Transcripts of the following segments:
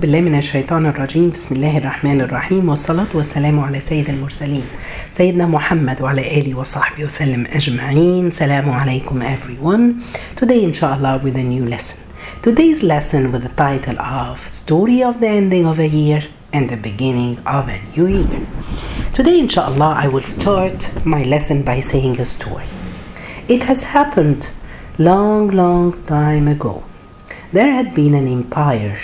بالله من الشيطان الرجيم بسم الله الرحمن الرحيم والصلاة والسلام على سيد المرسلين سيدنا محمد وعلى آله وصحبه وسلم أجمعين سلام عليكم everyone Today inshallah with a new lesson Today's lesson with the title of Story of the Ending of a Year and the Beginning of a New Year Today inshallah I will start my lesson by saying a story It has happened long long time ago There had been an empire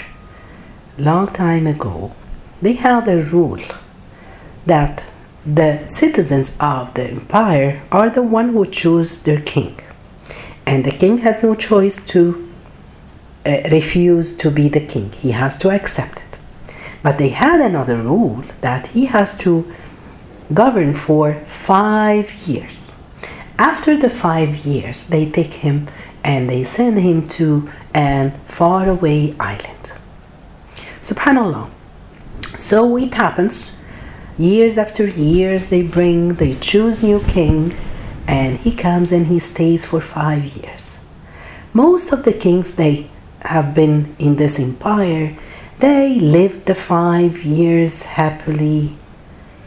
long time ago, they had a rule that the citizens of the empire are the one who choose their king, and the king has no choice to uh, refuse to be the king. He has to accept it. But they had another rule that he has to govern for five years. After the five years, they take him and they send him to an faraway island. Subhanallah. So it happens. Years after years, they bring, they choose new king, and he comes and he stays for five years. Most of the kings they have been in this empire, they lived the five years happily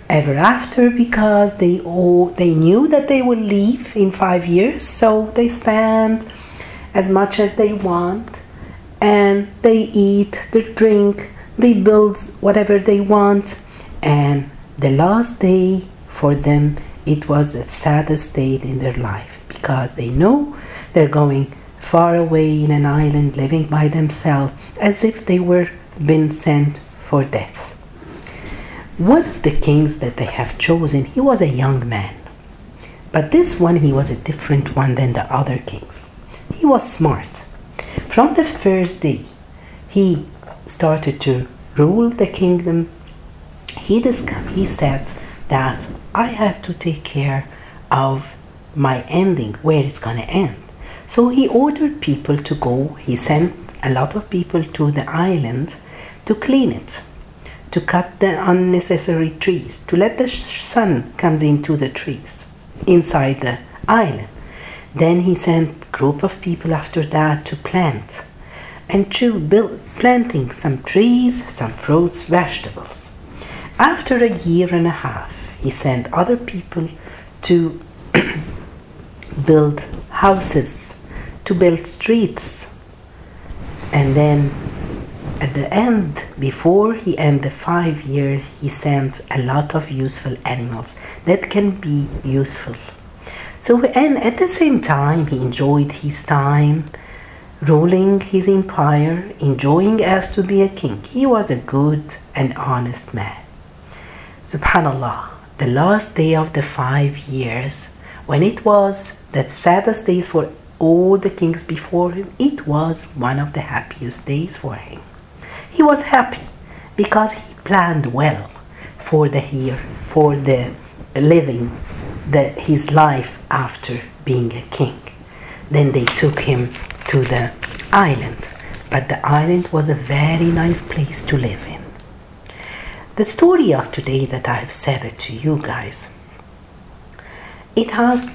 ever after because they all they knew that they would leave in five years, so they spend as much as they want and they eat, they drink, they build whatever they want, and the last day for them it was the saddest day in their life because they know they're going far away in an island living by themselves as if they were been sent for death. One of the kings that they have chosen, he was a young man. But this one, he was a different one than the other kings. He was smart. From the first day, he started to rule the kingdom. He discovered, he said that I have to take care of my ending, where it's going to end. So he ordered people to go. He sent a lot of people to the island to clean it, to cut the unnecessary trees, to let the sun comes into the trees inside the island. Then he sent group of people after that to plant and to build planting some trees, some fruits, vegetables. After a year and a half, he sent other people to build houses, to build streets, and then at the end, before he ended the five years, he sent a lot of useful animals that can be useful. So, and at the same time, he enjoyed his time ruling his empire, enjoying as to be a king. He was a good and honest man. Subhanallah, the last day of the five years, when it was the saddest days for all the kings before him, it was one of the happiest days for him. He was happy because he planned well for the year, for the living the, his life after being a king. Then they took him to the island, but the island was a very nice place to live in. The story of today that I have said it to you guys, it has,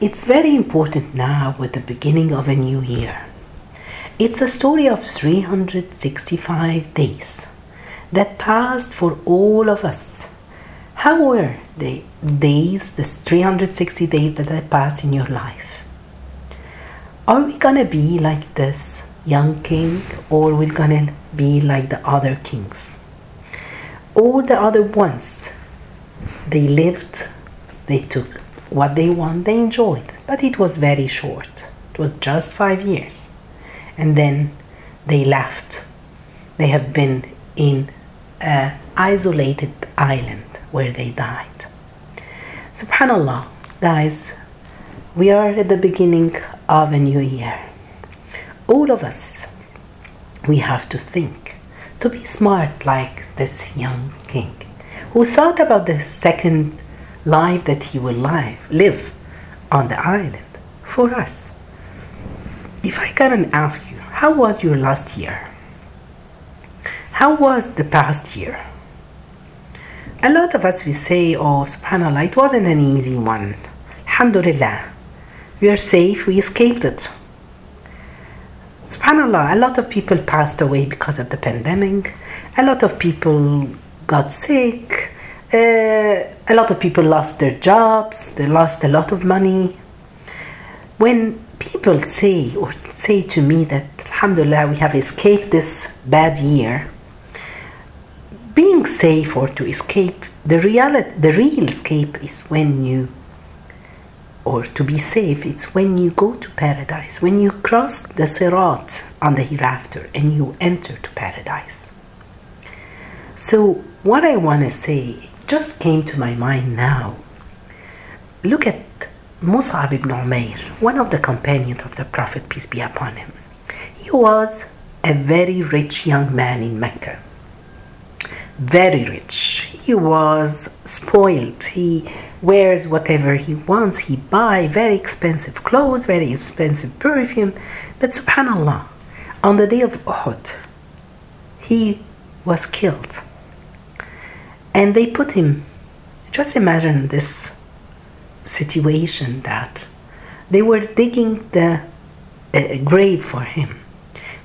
it's very important now with the beginning of a new year. It's a story of 365 days that passed for all of us. How were the days, the 360 days that passed in your life? Are we gonna be like this young king or we're gonna be like the other kings? All the other ones, they lived, they took what they want, they enjoyed, but it was very short. It was just five years. And then they left. They have been in an isolated island where they died. Subhanallah, guys, we are at the beginning of a new year. All of us, we have to think to be smart like this young king who thought about the second life that he will live, live on the island for us. If I can ask you, how was your last year? How was the past year? A lot of us we say, oh subhanAllah, it wasn't an easy one. Alhamdulillah. We are safe, we escaped it. subhanallah a lot of people passed away because of the pandemic. A lot of people got sick. Uh, a lot of people lost their jobs. They lost a lot of money. When people say or say to me that alhamdulillah we have escaped this bad year being safe or to escape the reality the real escape is when you or to be safe it's when you go to paradise when you cross the sirat on the hereafter and you enter to paradise so what i want to say just came to my mind now look at Mus'ab ibn Umair, one of the companions of the Prophet, peace be upon him. He was a very rich young man in Mecca. Very rich. He was spoiled. He wears whatever he wants. He buy very expensive clothes, very expensive perfume. But subhanallah, on the day of Uhud, he was killed. And they put him, just imagine this situation that they were digging the uh, grave for him,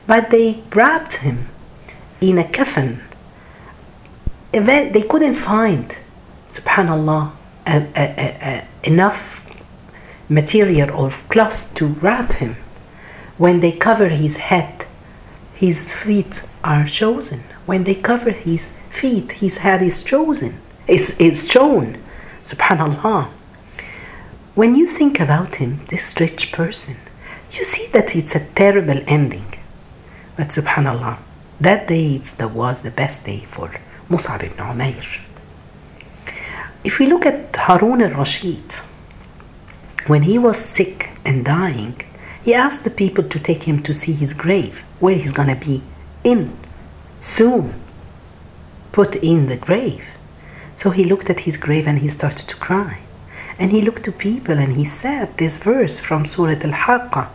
but they wrapped him in a coffin. They couldn't find, subhanallah, enough material or cloth to wrap him. When they cover his head, his feet are chosen. When they cover his feet, his head is chosen. Is is shown. Subhanallah. When you think about him, this rich person, you see that it's a terrible ending. But subhanallah, that day that was the best day for Mus'ab ibn Umair. If we look at Harun al-Rashid, when he was sick and dying, he asked the people to take him to see his grave, where he's gonna be in soon, put in the grave. So he looked at his grave and he started to cry. And he looked to people and he said this verse from Surah Al-Haqqah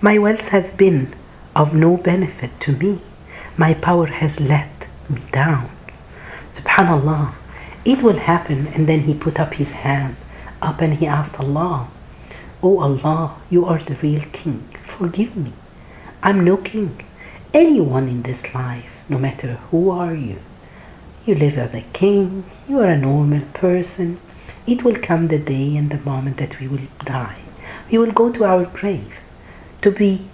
My wealth has been of no benefit to me. My power has let me down. Subhanallah. It will happen. And then he put up his hand up and he asked Allah, Oh Allah, you are the real king. Forgive me. I'm no king. Anyone in this life, no matter who are you, you live as a king, you are a normal person, it will come the day and the moment that we will die. We will go to our grave to be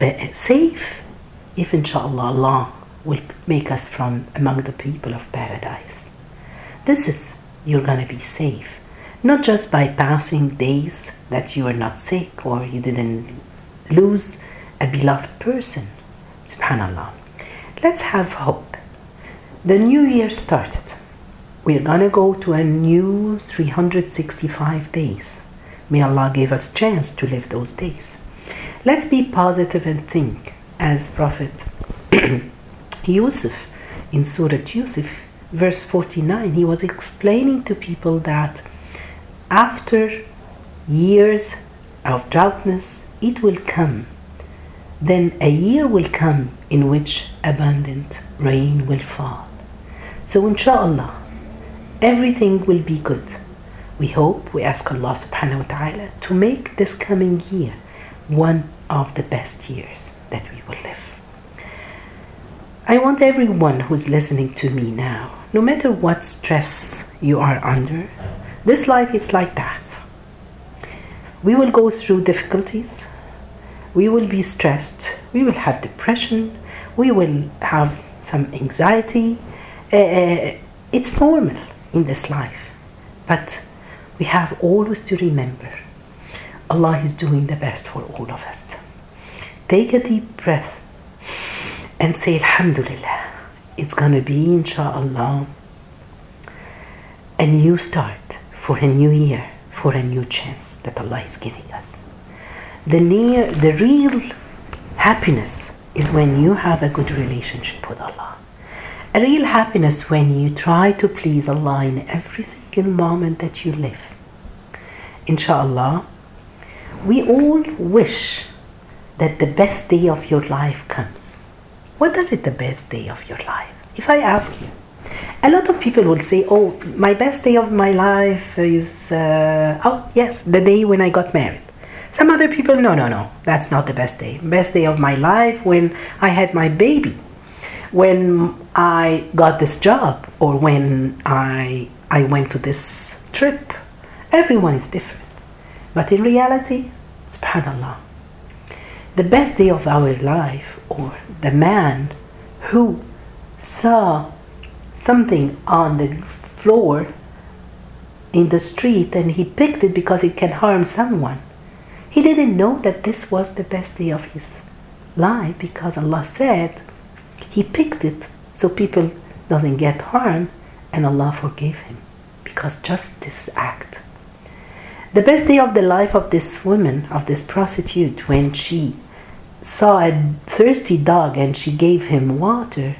uh, safe if inshallah Allah will make us from among the people of paradise. This is you're gonna be safe. Not just by passing days that you are not sick or you didn't lose a beloved person. Subhanallah. Let's have hope. The new year started we're gonna go to a new 365 days. May Allah give us chance to live those days. Let's be positive and think as Prophet Yusuf in Surah Yusuf, verse 49, he was explaining to people that after years of droughtness, it will come. Then a year will come in which abundant rain will fall. So, inshallah, everything will be good. We hope, we ask Allah subhanahu wa ta'ala to make this coming year one of the best years that we will live. I want everyone who's listening to me now, no matter what stress you are under, this life is like that. We will go through difficulties, we will be stressed, we will have depression, we will have some anxiety. Uh, it's normal in this life. But we have always to remember Allah is doing the best for all of us. Take a deep breath and say Alhamdulillah. It's gonna be inshallah a new start for a new year, for a new chance that Allah is giving us. The near the real happiness is when you have a good relationship with Allah. A real happiness when you try to please Allah in every single moment that you live. Inshallah, we all wish that the best day of your life comes. What does it the best day of your life? If I ask you, a lot of people will say, "Oh, my best day of my life is uh, oh yes, the day when I got married." Some other people, no, no, no, that's not the best day. Best day of my life when I had my baby, when I got this job, or when I I went to this trip. Everyone is different. But in reality, subhanallah, the best day of our life, or the man who saw something on the floor in the street and he picked it because it can harm someone. He didn't know that this was the best day of his life because Allah said he picked it so people doesn't get harmed and Allah forgave him because just this act. The best day of the life of this woman, of this prostitute, when she saw a thirsty dog and she gave him water,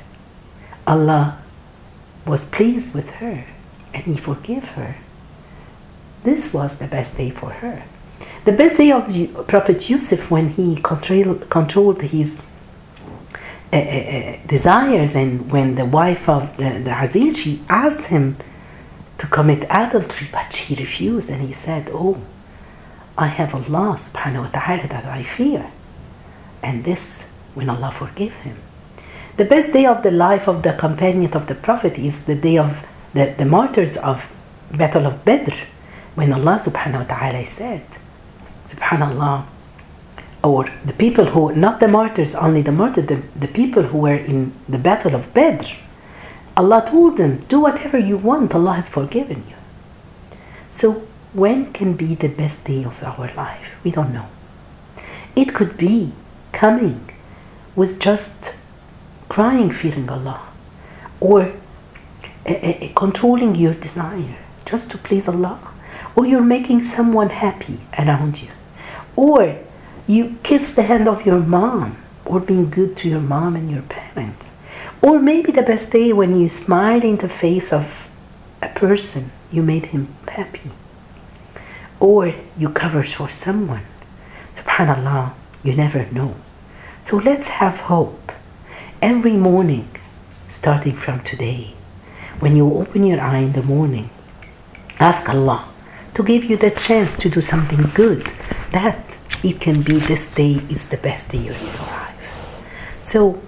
Allah was pleased with her and He forgave her. This was the best day for her. The best day of Prophet Yusuf when he controlled, his uh, uh, uh, desires and when the wife of the, the Aziz, she asked him to commit adultery, but he refused and he said, Oh, I have Allah subhanahu wa ta'ala that I fear. And this when Allah forgave him. The best day of the life of the companion of the Prophet is the day of the, the martyrs of Battle of Badr, when Allah subhanahu wa ta'ala said, Subhanallah, or the people who, not the martyrs, only the martyrs, the, the people who were in the Battle of Badr, Allah told them, do whatever you want, Allah has forgiven you. So when can be the best day of our life? We don't know. It could be coming with just crying, fearing Allah, or controlling your desire just to please Allah, or you're making someone happy around you, or you kiss the hand of your mom, or being good to your mom and your parents, or maybe the best day when you smile in the face of a person, you made him happy, or you covered for someone. Subhanallah, you never know. So let's have hope every morning, starting from today. When you open your eye in the morning, ask Allah to give you the chance to do something good. That it can be this day is the best day in your life. So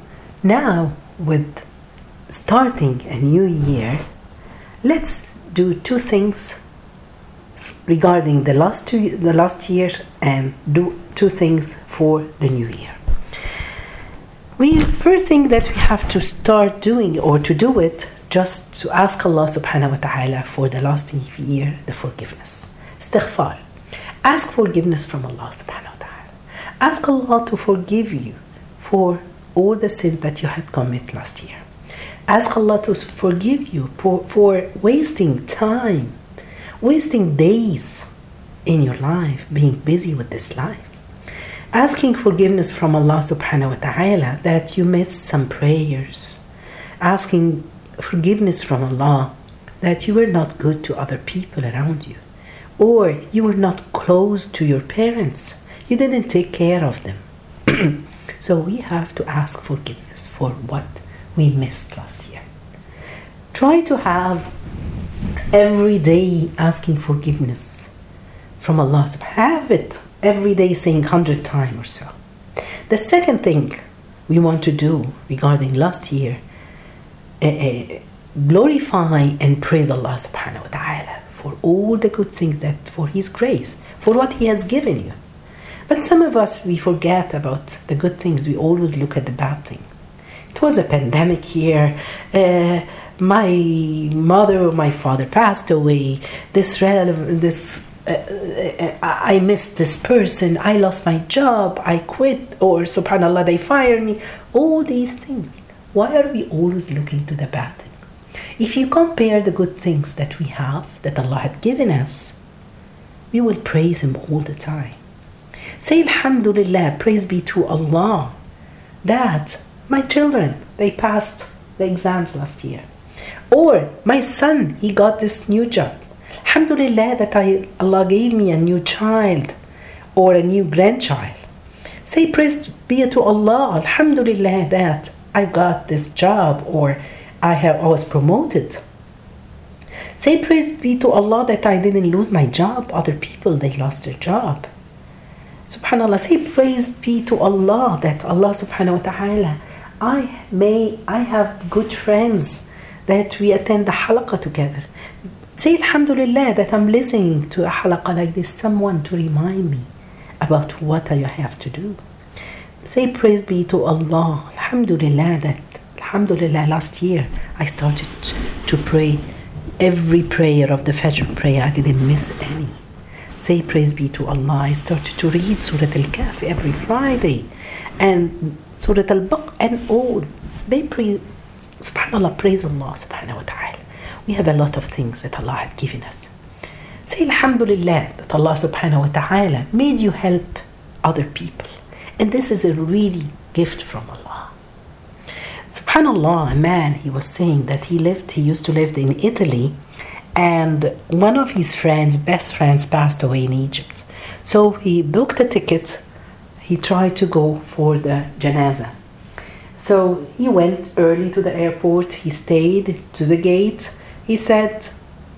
now, with starting a new year, let's do two things regarding the last two, the last year and do two things for the new year. We first thing that we have to start doing or to do it just to ask Allah subhanahu wa ta'ala for the last year the forgiveness. Istighfar. Ask forgiveness from Allah subhanahu wa ta'ala. Ask Allah to forgive you for all the sins that you had committed last year. Ask Allah to forgive you for, for wasting time, wasting days in your life, being busy with this life. Asking forgiveness from Allah subhanahu wa ta'ala that you missed some prayers. Asking forgiveness from Allah that you were not good to other people around you, or you were not close to your parents, you didn't take care of them. so we have to ask forgiveness for what we missed last year. Try to have every day asking forgiveness from Allah. Have it every day saying 100 times or so. The second thing we want to do regarding last year uh, glorify and praise Allah subhanahu wa ta'ala for all the good things that for his grace for what he has given you. But some of us we forget about the good things. We always look at the bad things it was a pandemic year uh, my mother or my father passed away. This relative this uh, uh, Uh, uh, uh, I missed this person, I lost my job, I quit, or subhanAllah, they fired me. All these things. Why are we always looking to the bad thing? If you compare the good things that we have, that Allah had given us, we will praise Him all the time. Say Alhamdulillah, praise be to Allah, that my children, they passed the exams last year. Or my son, he got this new job. Alhamdulillah that I, Allah gave me a new child or a new grandchild. Say praise be to Allah, Alhamdulillah that I got this job or I have I was promoted. Say praise be to Allah that I didn't lose my job. Other people they lost their job. Subhanallah, say praise be to Allah that Allah subhanahu wa ta'ala, I may, I have good friends that we attend the halaqah together. Say Alhamdulillah that I'm listening to a halaqah like this, someone to remind me about what I have to do. Say praise be to Allah. Alhamdulillah that Alhamdulillah last year I started to pray every prayer of the Fajr prayer. I didn't miss any. Say praise be to Allah. I started to read Surah Al-Kahf every Friday and Surah Al-Baqarah and all. They pray, subhanAllah, praise Allah ta'ala. We have a lot of things that Allah had given us. Say Alhamdulillah that Allah subhanahu wa ta'ala made you help other people. And this is a really gift from Allah. Subhanallah, a man, he was saying that he lived, he used to live in Italy, and one of his friends, best friends, passed away in Egypt. So he booked a ticket, he tried to go for the janaza. So he went early to the airport, he stayed to the gate. He said,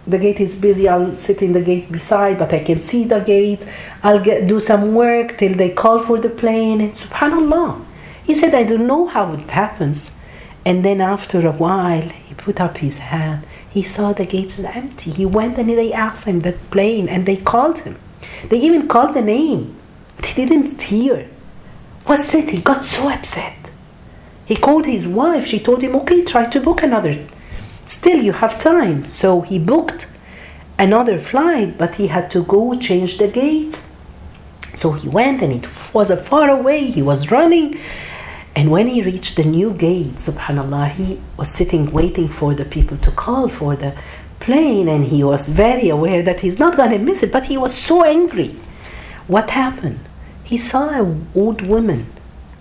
the gate is busy, I'll sit in the gate beside, but I can see the gate. I'll get, do some work till they call for the plane. And subhanAllah. He said, I don't know how it happens. And then after a while, he put up his hand. He saw the gates empty. He went and they asked him that plane and they called him. They even called the name. But He didn't hear. What's it? He got so upset. He called his wife. She told him, okay, try to book another. Still, you have time. So he booked another flight, but he had to go change the gate. So he went and it was a far away. He was running. And when he reached the new gate, subhanAllah, he was sitting waiting for the people to call for the plane and he was very aware that he's not going to miss it, but he was so angry. What happened? He saw an old woman,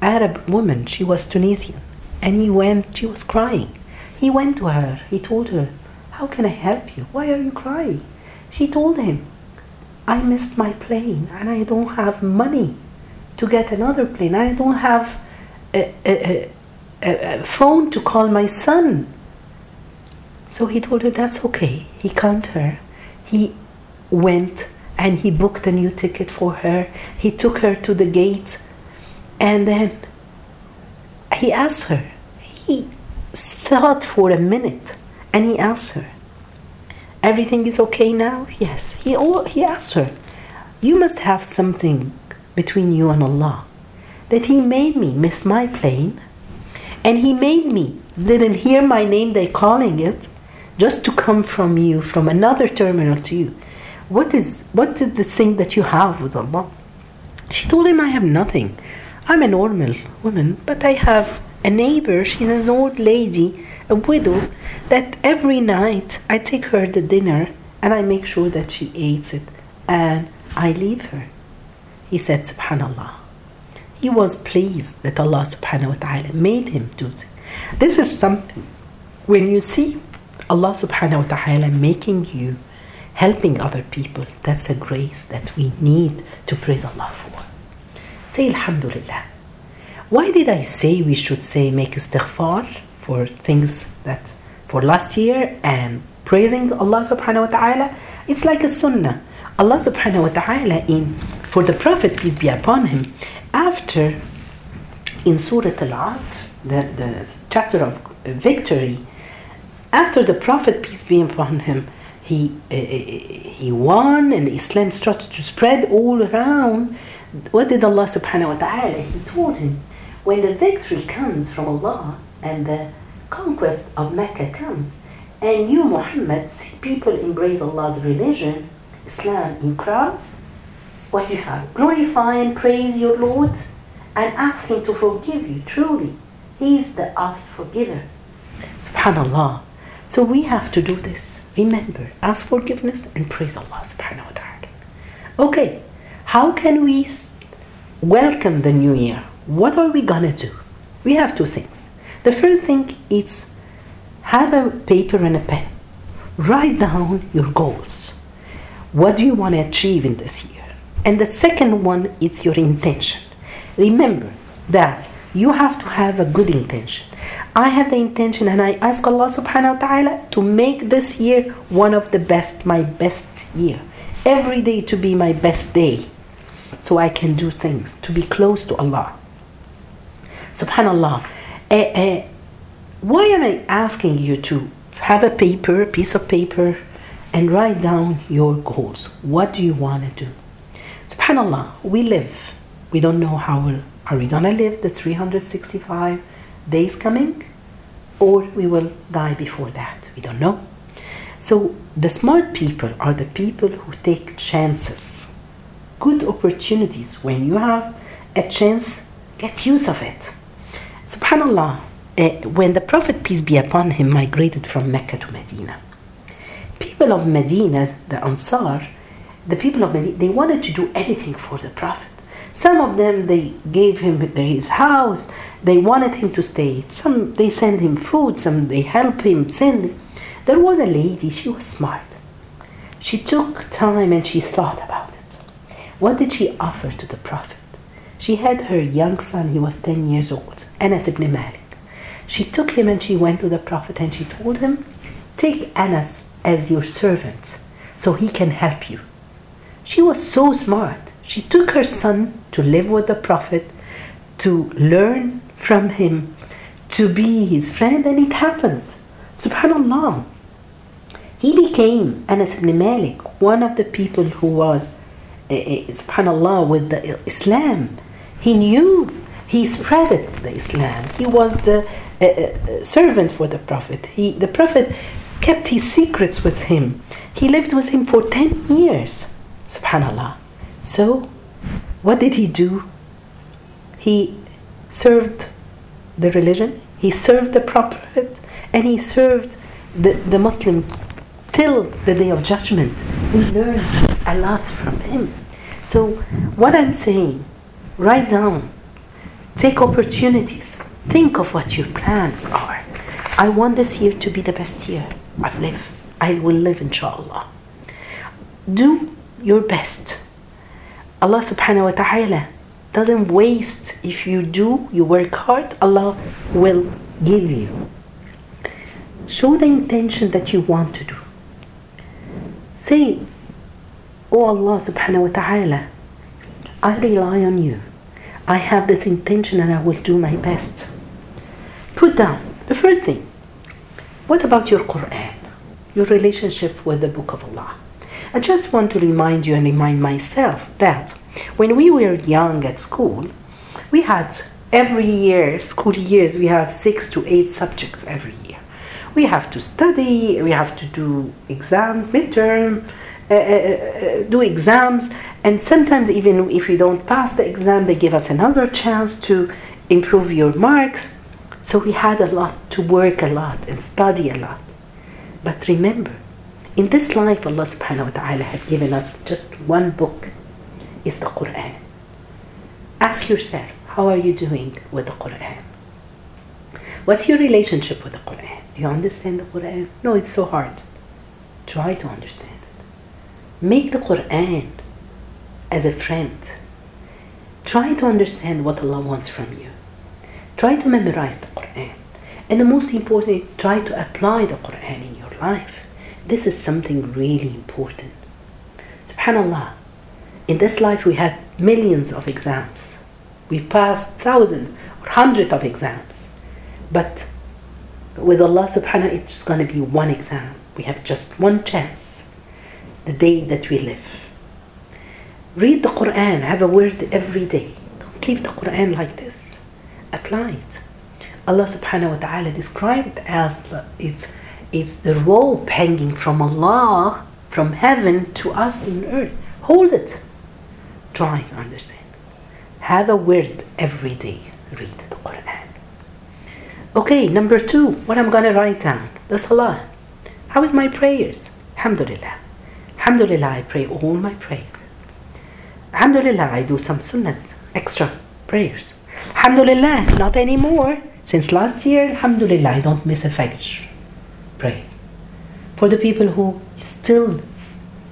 Arab woman, she was Tunisian, and he went, she was crying. He went to her, he told her, How can I help you? Why are you crying? She told him, I missed my plane and I don't have money to get another plane. I don't have a, a, a, a phone to call my son. So he told her, That's okay. He calmed her. He went and he booked a new ticket for her. He took her to the gate and then he asked her. He thought for a minute and he asked her, Everything is okay now? Yes. He, he asked her, You must have something between you and Allah. That He made me miss my plane and He made me didn't hear my name, they calling it, just to come from you, from another terminal to you. What is what is the thing that you have with Allah? She told him, I have nothing. I'm a normal woman, but I have a neighbor, she's an old lady, a widow, that every night I take her the dinner and I make sure that she eats it and I leave her. He said, Subhanallah. He was pleased that Allah subhanahu wa ta'ala made him do this. This is something when you see Allah subhanahu wa ta'ala making you helping other people, that's a grace that we need to praise Allah for. Say Alhamdulillah. Why did I say we should say make istighfar for things that for last year and praising Allah subhanahu wa ta'ala? It's like a sunnah. Allah subhanahu wa ta'ala in for the Prophet, peace be upon him, after in Surah An-Nasr, the, the chapter of victory, after the Prophet, peace be upon him, he, uh, he won and Islam started to spread all around. What did Allah subhanahu wa ta'ala? He told him, when the victory comes from Allah and the conquest of Mecca comes, and you, Muhammad, see people embrace Allah's religion, Islam in crowds, what you have? Glorify and praise your Lord and ask Him to forgive you. Truly, He is the oft forgiver. Subhanallah. So we have to do this. Remember, ask forgiveness and praise Allah subhanahu wa ta'ala. Okay, how can we welcome the new year? What are we gonna do? We have two things. The first thing is have a paper and a pen. Write down your goals. What do you want to achieve in this year? And the second one is your intention. Remember that you have to have a good intention. I have the intention and I ask Allah subhanahu wa ta'ala to make this year one of the best, my best year. Every day to be my best day. so I can do things, to be close to Allah. Subhanallah. Uh, uh, why am I asking you to have a paper, a piece of paper, and write down your goals? What do you want to do? Subhanallah, we live. We don't know how are we gonna live the 365 days coming, or we will die before that. We don't know. So the smart people are the people who take chances, good opportunities. When you have a chance, get use of it. Subhanallah, uh, when the Prophet, peace be upon him, migrated from Mecca to Medina, people of Medina, the Ansar, the people of Medina, they wanted to do anything for the Prophet. Some of them, they gave him his house, they wanted him to stay. Some, they sent him food, some, they helped him send. There was a lady, she was smart. She took time and she thought about it. What did she offer to the Prophet? She had her young son, he was 10 years old, Anas ibn Malik. She took him and she went to the Prophet and she told him, Take Anas as your servant so he can help you. She was so smart. She took her son to live with the Prophet, to learn from him, to be his friend, and it happens. Subhanallah. He became Anas ibn Malik, one of the people who was, uh, subhanallah, with the Islam. He knew, he spread it, the Islam. He was the uh, uh, servant for the Prophet. He, the Prophet kept his secrets with him. He lived with him for 10 years. Subhanallah. So, what did he do? He served the religion, he served the Prophet, and he served the, the Muslim till the day of judgment. We learned a lot from him. So, what I'm saying, write down, take opportunities, think of what your plans are. I want this year to be the best year I've lived. I will live, inshallah. Do your best. Allah subhanahu wa ta'ala doesn't waste. If you do, you work hard, Allah will give you. Show the intention that you want to do. Say, Oh Allah subhanahu wa ta'ala, I rely on you. I have this intention and I will do my best. Put down the first thing. What about your Quran? Your relationship with the Book of Allah? I just want to remind you and remind myself that when we were young at school, we had every year, school years, we have six to eight subjects every year. We have to study, we have to do exams, midterm, Uh, uh, uh, do exams, and sometimes even if we don't pass the exam, they give us another chance to improve your marks. So we had a lot to work a lot and study a lot. But remember, in this life, Allah subhanahu wa ta'ala had given us just one book, is the Quran. Ask yourself, how are you doing with the Quran? What's your relationship with the Quran? Do you understand the Quran? No, it's so hard. Try to understand. Make the Quran as a friend. Try to understand what Allah wants from you. Try to memorize the Quran. And the most important, try to apply the Quran in your life. This is something really important. Subhanallah. In this life, we had millions of exams. We passed thousands or hundreds of exams. But with Allah subhanahu it's to be one exam. We have just one chance. The day that we live. Read the Quran, have a word every day. Don't leave the Quran like this. Apply it. Allah subhanahu wa ta'ala described as it's it's the rope hanging from Allah from heaven to us in earth. Hold it. Try to understand. Have a word every day. Read the Quran. Okay, number two, what I'm gonna write down. The salah. How is my prayers? Alhamdulillah. Alhamdulillah, I pray all my prayers. Alhamdulillah, I do some sunnahs, extra prayers. Alhamdulillah, not anymore. Since last year, Alhamdulillah, I don't miss a Fajr. Pray. For the people who still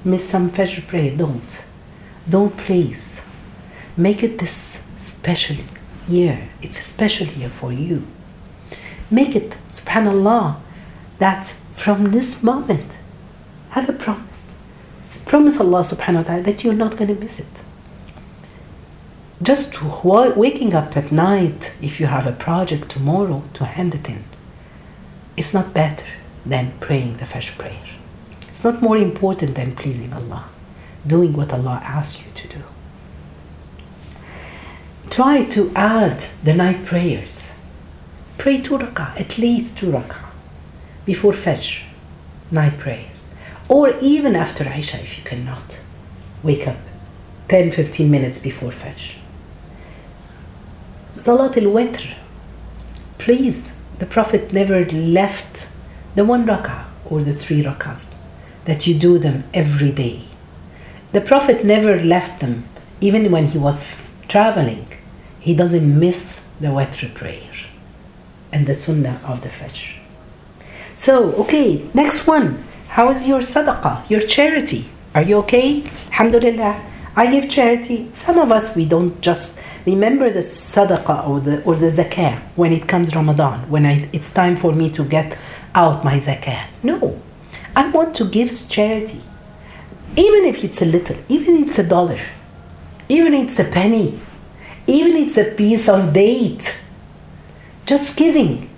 miss some Fajr prayer, don't. Don't please. Make it this special year. It's a special year for you. Make it, subhanallah, that from this moment, have a promise. Promise Allah subhanahu wa ta'ala that you're not going to miss it. just waking up at night if you have a project tomorrow to hand it in is not better than praying the Fajr prayer. It's not more important than pleasing Allah, doing what Allah asks you to do. Try to add the night prayers. Pray two rak'ah, at least two rak'ah, before Fajr, night prayers. Or even after Isha if you cannot. Wake up 10 15 minutes before Fajr. Salat al Witr. Please, the Prophet never left the one rak'ah or the three rak'ahs that you do them every day. The Prophet never left them even when he was traveling. He doesn't miss the Witr prayer and the Sunnah of the Fajr. So, okay, next one. How is your sadaqah, your charity? Are you okay? Alhamdulillah. I give charity. Some of us, we don't just remember the sadaqah or the, or the zakah when it comes Ramadan, when I, it's time for me to get out my zakah. No. I want to give charity. Even if it's a little, even if it's a dollar, even if it's a penny, even if it's a piece of date, just giving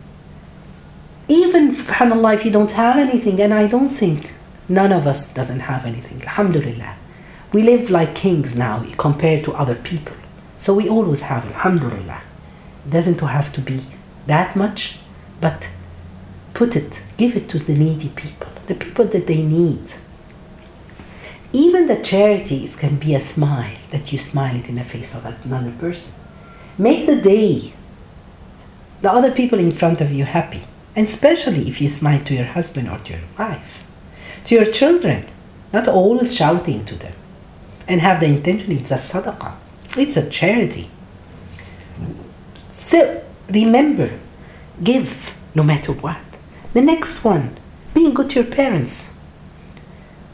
even subhanallah if you don't have anything and i don't think none of us doesn't have anything alhamdulillah. We live like kings now compared to other people. So we always have alhamdulillah. Doesn't have to be that much but put it give it to the needy people the people that they need. Even the charities can be a smile that you smile it in the face of another person. Make the day the other people in front of you happy and especially if you smile to your husband or to your wife, to your children, not always shouting to them, and have the intention it's a sadaqah, it's a charity. So remember, give no matter what. The next one, being good to your parents.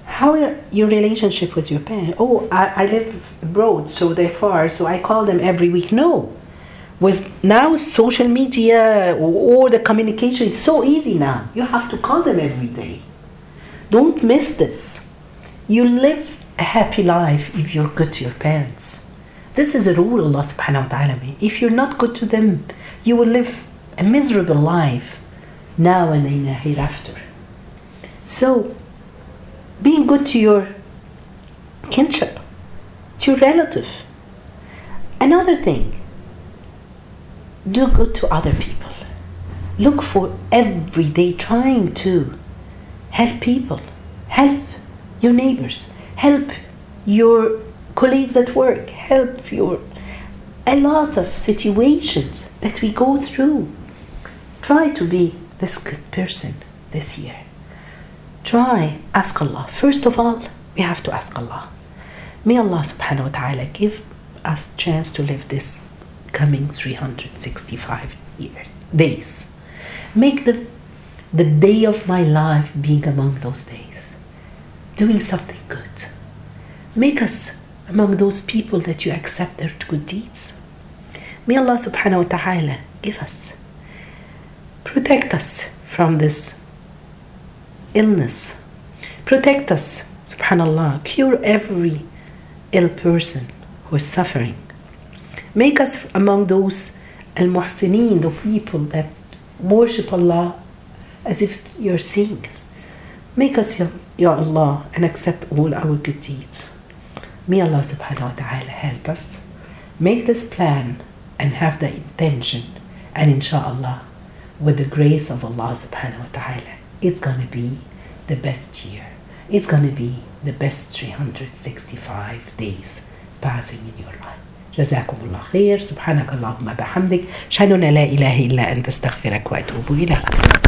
How are your relationship with your parents? Oh, I, I live abroad, so they're far, so I call them every week. No, with now social media or, the communication it's so easy now. You have to call them every day. Don't miss this. You live a happy life if you're good to your parents. This is a rule of allah subhanahu wa ta'ala made. If you're not good to them you will live a miserable life now and in the hereafter. So being good to your kinship to your relative. Another thing do good to other people. Look for every day trying to help people, help your neighbors, help your colleagues at work, help your a lot of situations that we go through. Try to be this good person this year. Try, ask Allah. First of all, we have to ask Allah. May Allah subhanahu wa ta'ala give us chance to live this coming 365 years. Days. Make the the day of my life being among those days. Doing something good. Make us among those people that you accept their good deeds. May allah subhanahu wa ta'ala give us protect us from this illness. Protect us subhanallah cure every ill person who is suffering Make us among those al muhsineen, the people that worship Allah as if you're seeing. Make us, Ya, Allah, and accept all our good deeds. May Allah subhanahu wa ta'ala help us make this plan and have the intention, and inshallah, with the grace of Allah subhanahu wa ta'ala, it's gonna be the best year. It's gonna be the best 365 days passing in your life. جزاكم الله خير. سبحانك اللهم بحمدك. أشهد أن لا إله إلا أنت أستغفرك وأتوب إليك.